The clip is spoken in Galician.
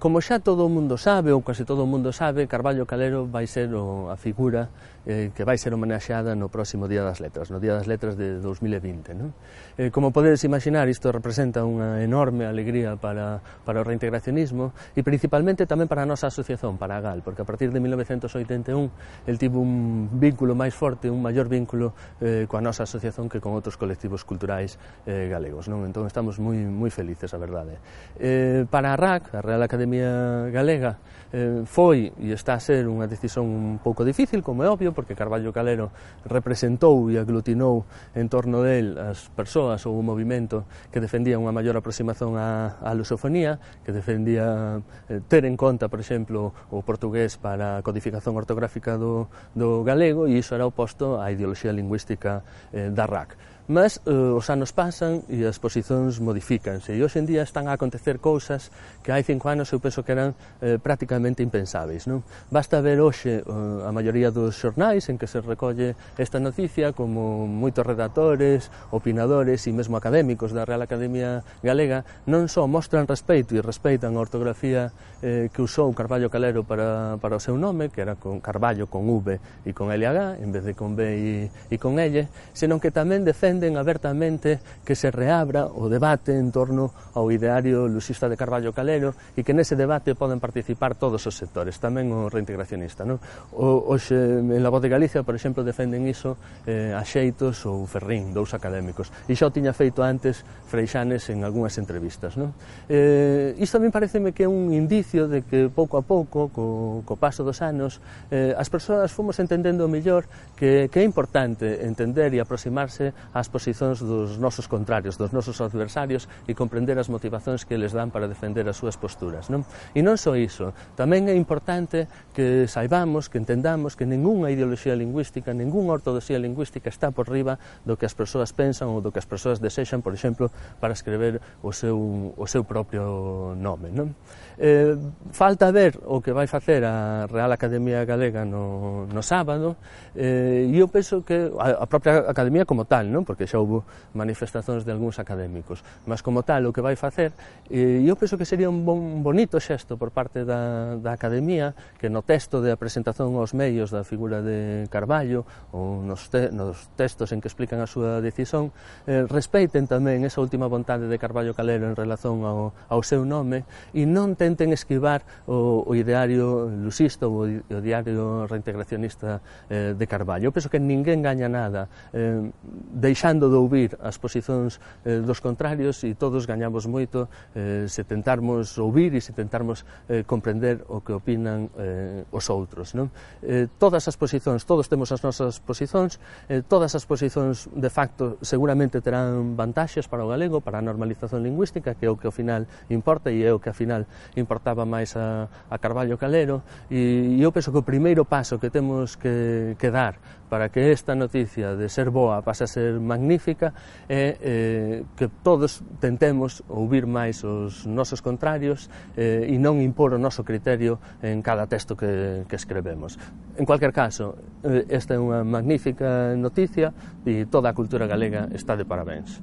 Como xa todo o mundo sabe, ou case todo o mundo sabe, Carballo Calero vai ser o, a figura eh, que vai ser homenaxeada no próximo Día das Letras, no Día das Letras de 2020. Non? Eh, como podedes imaginar, isto representa unha enorme alegría para, para o reintegracionismo e principalmente tamén para a nosa asociación, para a GAL, porque a partir de 1981 el tivo un vínculo máis forte, un maior vínculo eh, coa nosa asociación que con outros colectivos culturais eh, galegos. Non? Entón estamos moi, moi felices, a verdade. Eh, para a RAC, a Real Academia Academia Galega eh, foi e está a ser unha decisión un pouco difícil, como é obvio, porque Carballo Calero representou e aglutinou en torno del as persoas ou o movimento que defendía unha maior aproximación á, á lusofonía, que defendía eh, ter en conta, por exemplo, o portugués para a codificación ortográfica do, do galego, e iso era oposto á ideoloxía lingüística eh, da RAC. Mas eh, os anos pasan e as posicións modifícanse e hoxe en día están a acontecer cousas que hai cinco anos eu penso que eran eh, prácticamente impensáveis. Non? Basta ver hoxe eh, a maioría dos xornais en que se recolle esta noticia como moitos redactores, opinadores e mesmo académicos da Real Academia Galega non só mostran respeito e respeitan a ortografía eh, que usou Carballo Calero para, para o seu nome, que era con Carballo con V e con LH en vez de con B e, e con L, senón que tamén defenden defenden abertamente que se reabra o debate en torno ao ideario luxista de Carballo Calero e que nese debate poden participar todos os sectores, tamén o reintegracionista. Non? O, hoxe, en la voz de Galicia, por exemplo, defenden iso eh, a Xeitos ou Ferrín, dous académicos. E xa o tiña feito antes Freixanes en algunhas entrevistas. Non? Eh, isto tamén pareceme que é un indicio de que pouco a pouco, co, co paso dos anos, eh, as persoas fomos entendendo mellor que, que é importante entender e aproximarse ás posicións dos nosos contrarios, dos nosos adversarios e comprender as motivacións que les dan para defender as súas posturas. Non? E non só iso, tamén é importante que saibamos, que entendamos que ningunha ideoloxía lingüística, ningunha ortodoxía lingüística está por riba do que as persoas pensan ou do que as persoas desexan, por exemplo, para escrever o seu, o seu propio nome. Non? Eh, falta ver o que vai facer a Real Academia Galega no, no sábado, eh, e eu penso que a, a propia Academia como tal, non? porque xa houve manifestacións de algúns académicos. Mas como tal, o que vai facer, eh, eu penso que sería un bon, bonito xesto por parte da, da Academia que no texto de a presentación aos medios da figura de Carballo ou nos, te, nos textos en que explican a súa decisión eh, respeiten tamén esa última vontade de Carballo Calero en relación ao, ao seu nome e non tenten esquivar o, o ideario lusisto ou o diario reintegracionista eh, de Carballo. Eu penso que ninguén gaña nada eh, deixando deixando de ouvir as posicións eh, dos contrarios e todos gañamos moito eh, se tentarmos ouvir e se tentarmos eh, comprender o que opinan eh, os outros. Non? Eh, todas as posicións, todos temos as nosas posicións, eh, todas as posicións de facto seguramente terán vantaxes para o galego, para a normalización lingüística, que é o que ao final importa e é o que ao final importaba máis a, a Carballo Calero, e, e eu penso que o primeiro paso que temos que, que dar para que esta noticia de ser boa pase a ser magnífica e eh, que todos tentemos ouvir máis os nosos contrarios eh, e non impor o noso criterio en cada texto que, que escrevemos. En cualquier caso, eh, esta é unha magnífica noticia e toda a cultura galega está de parabéns.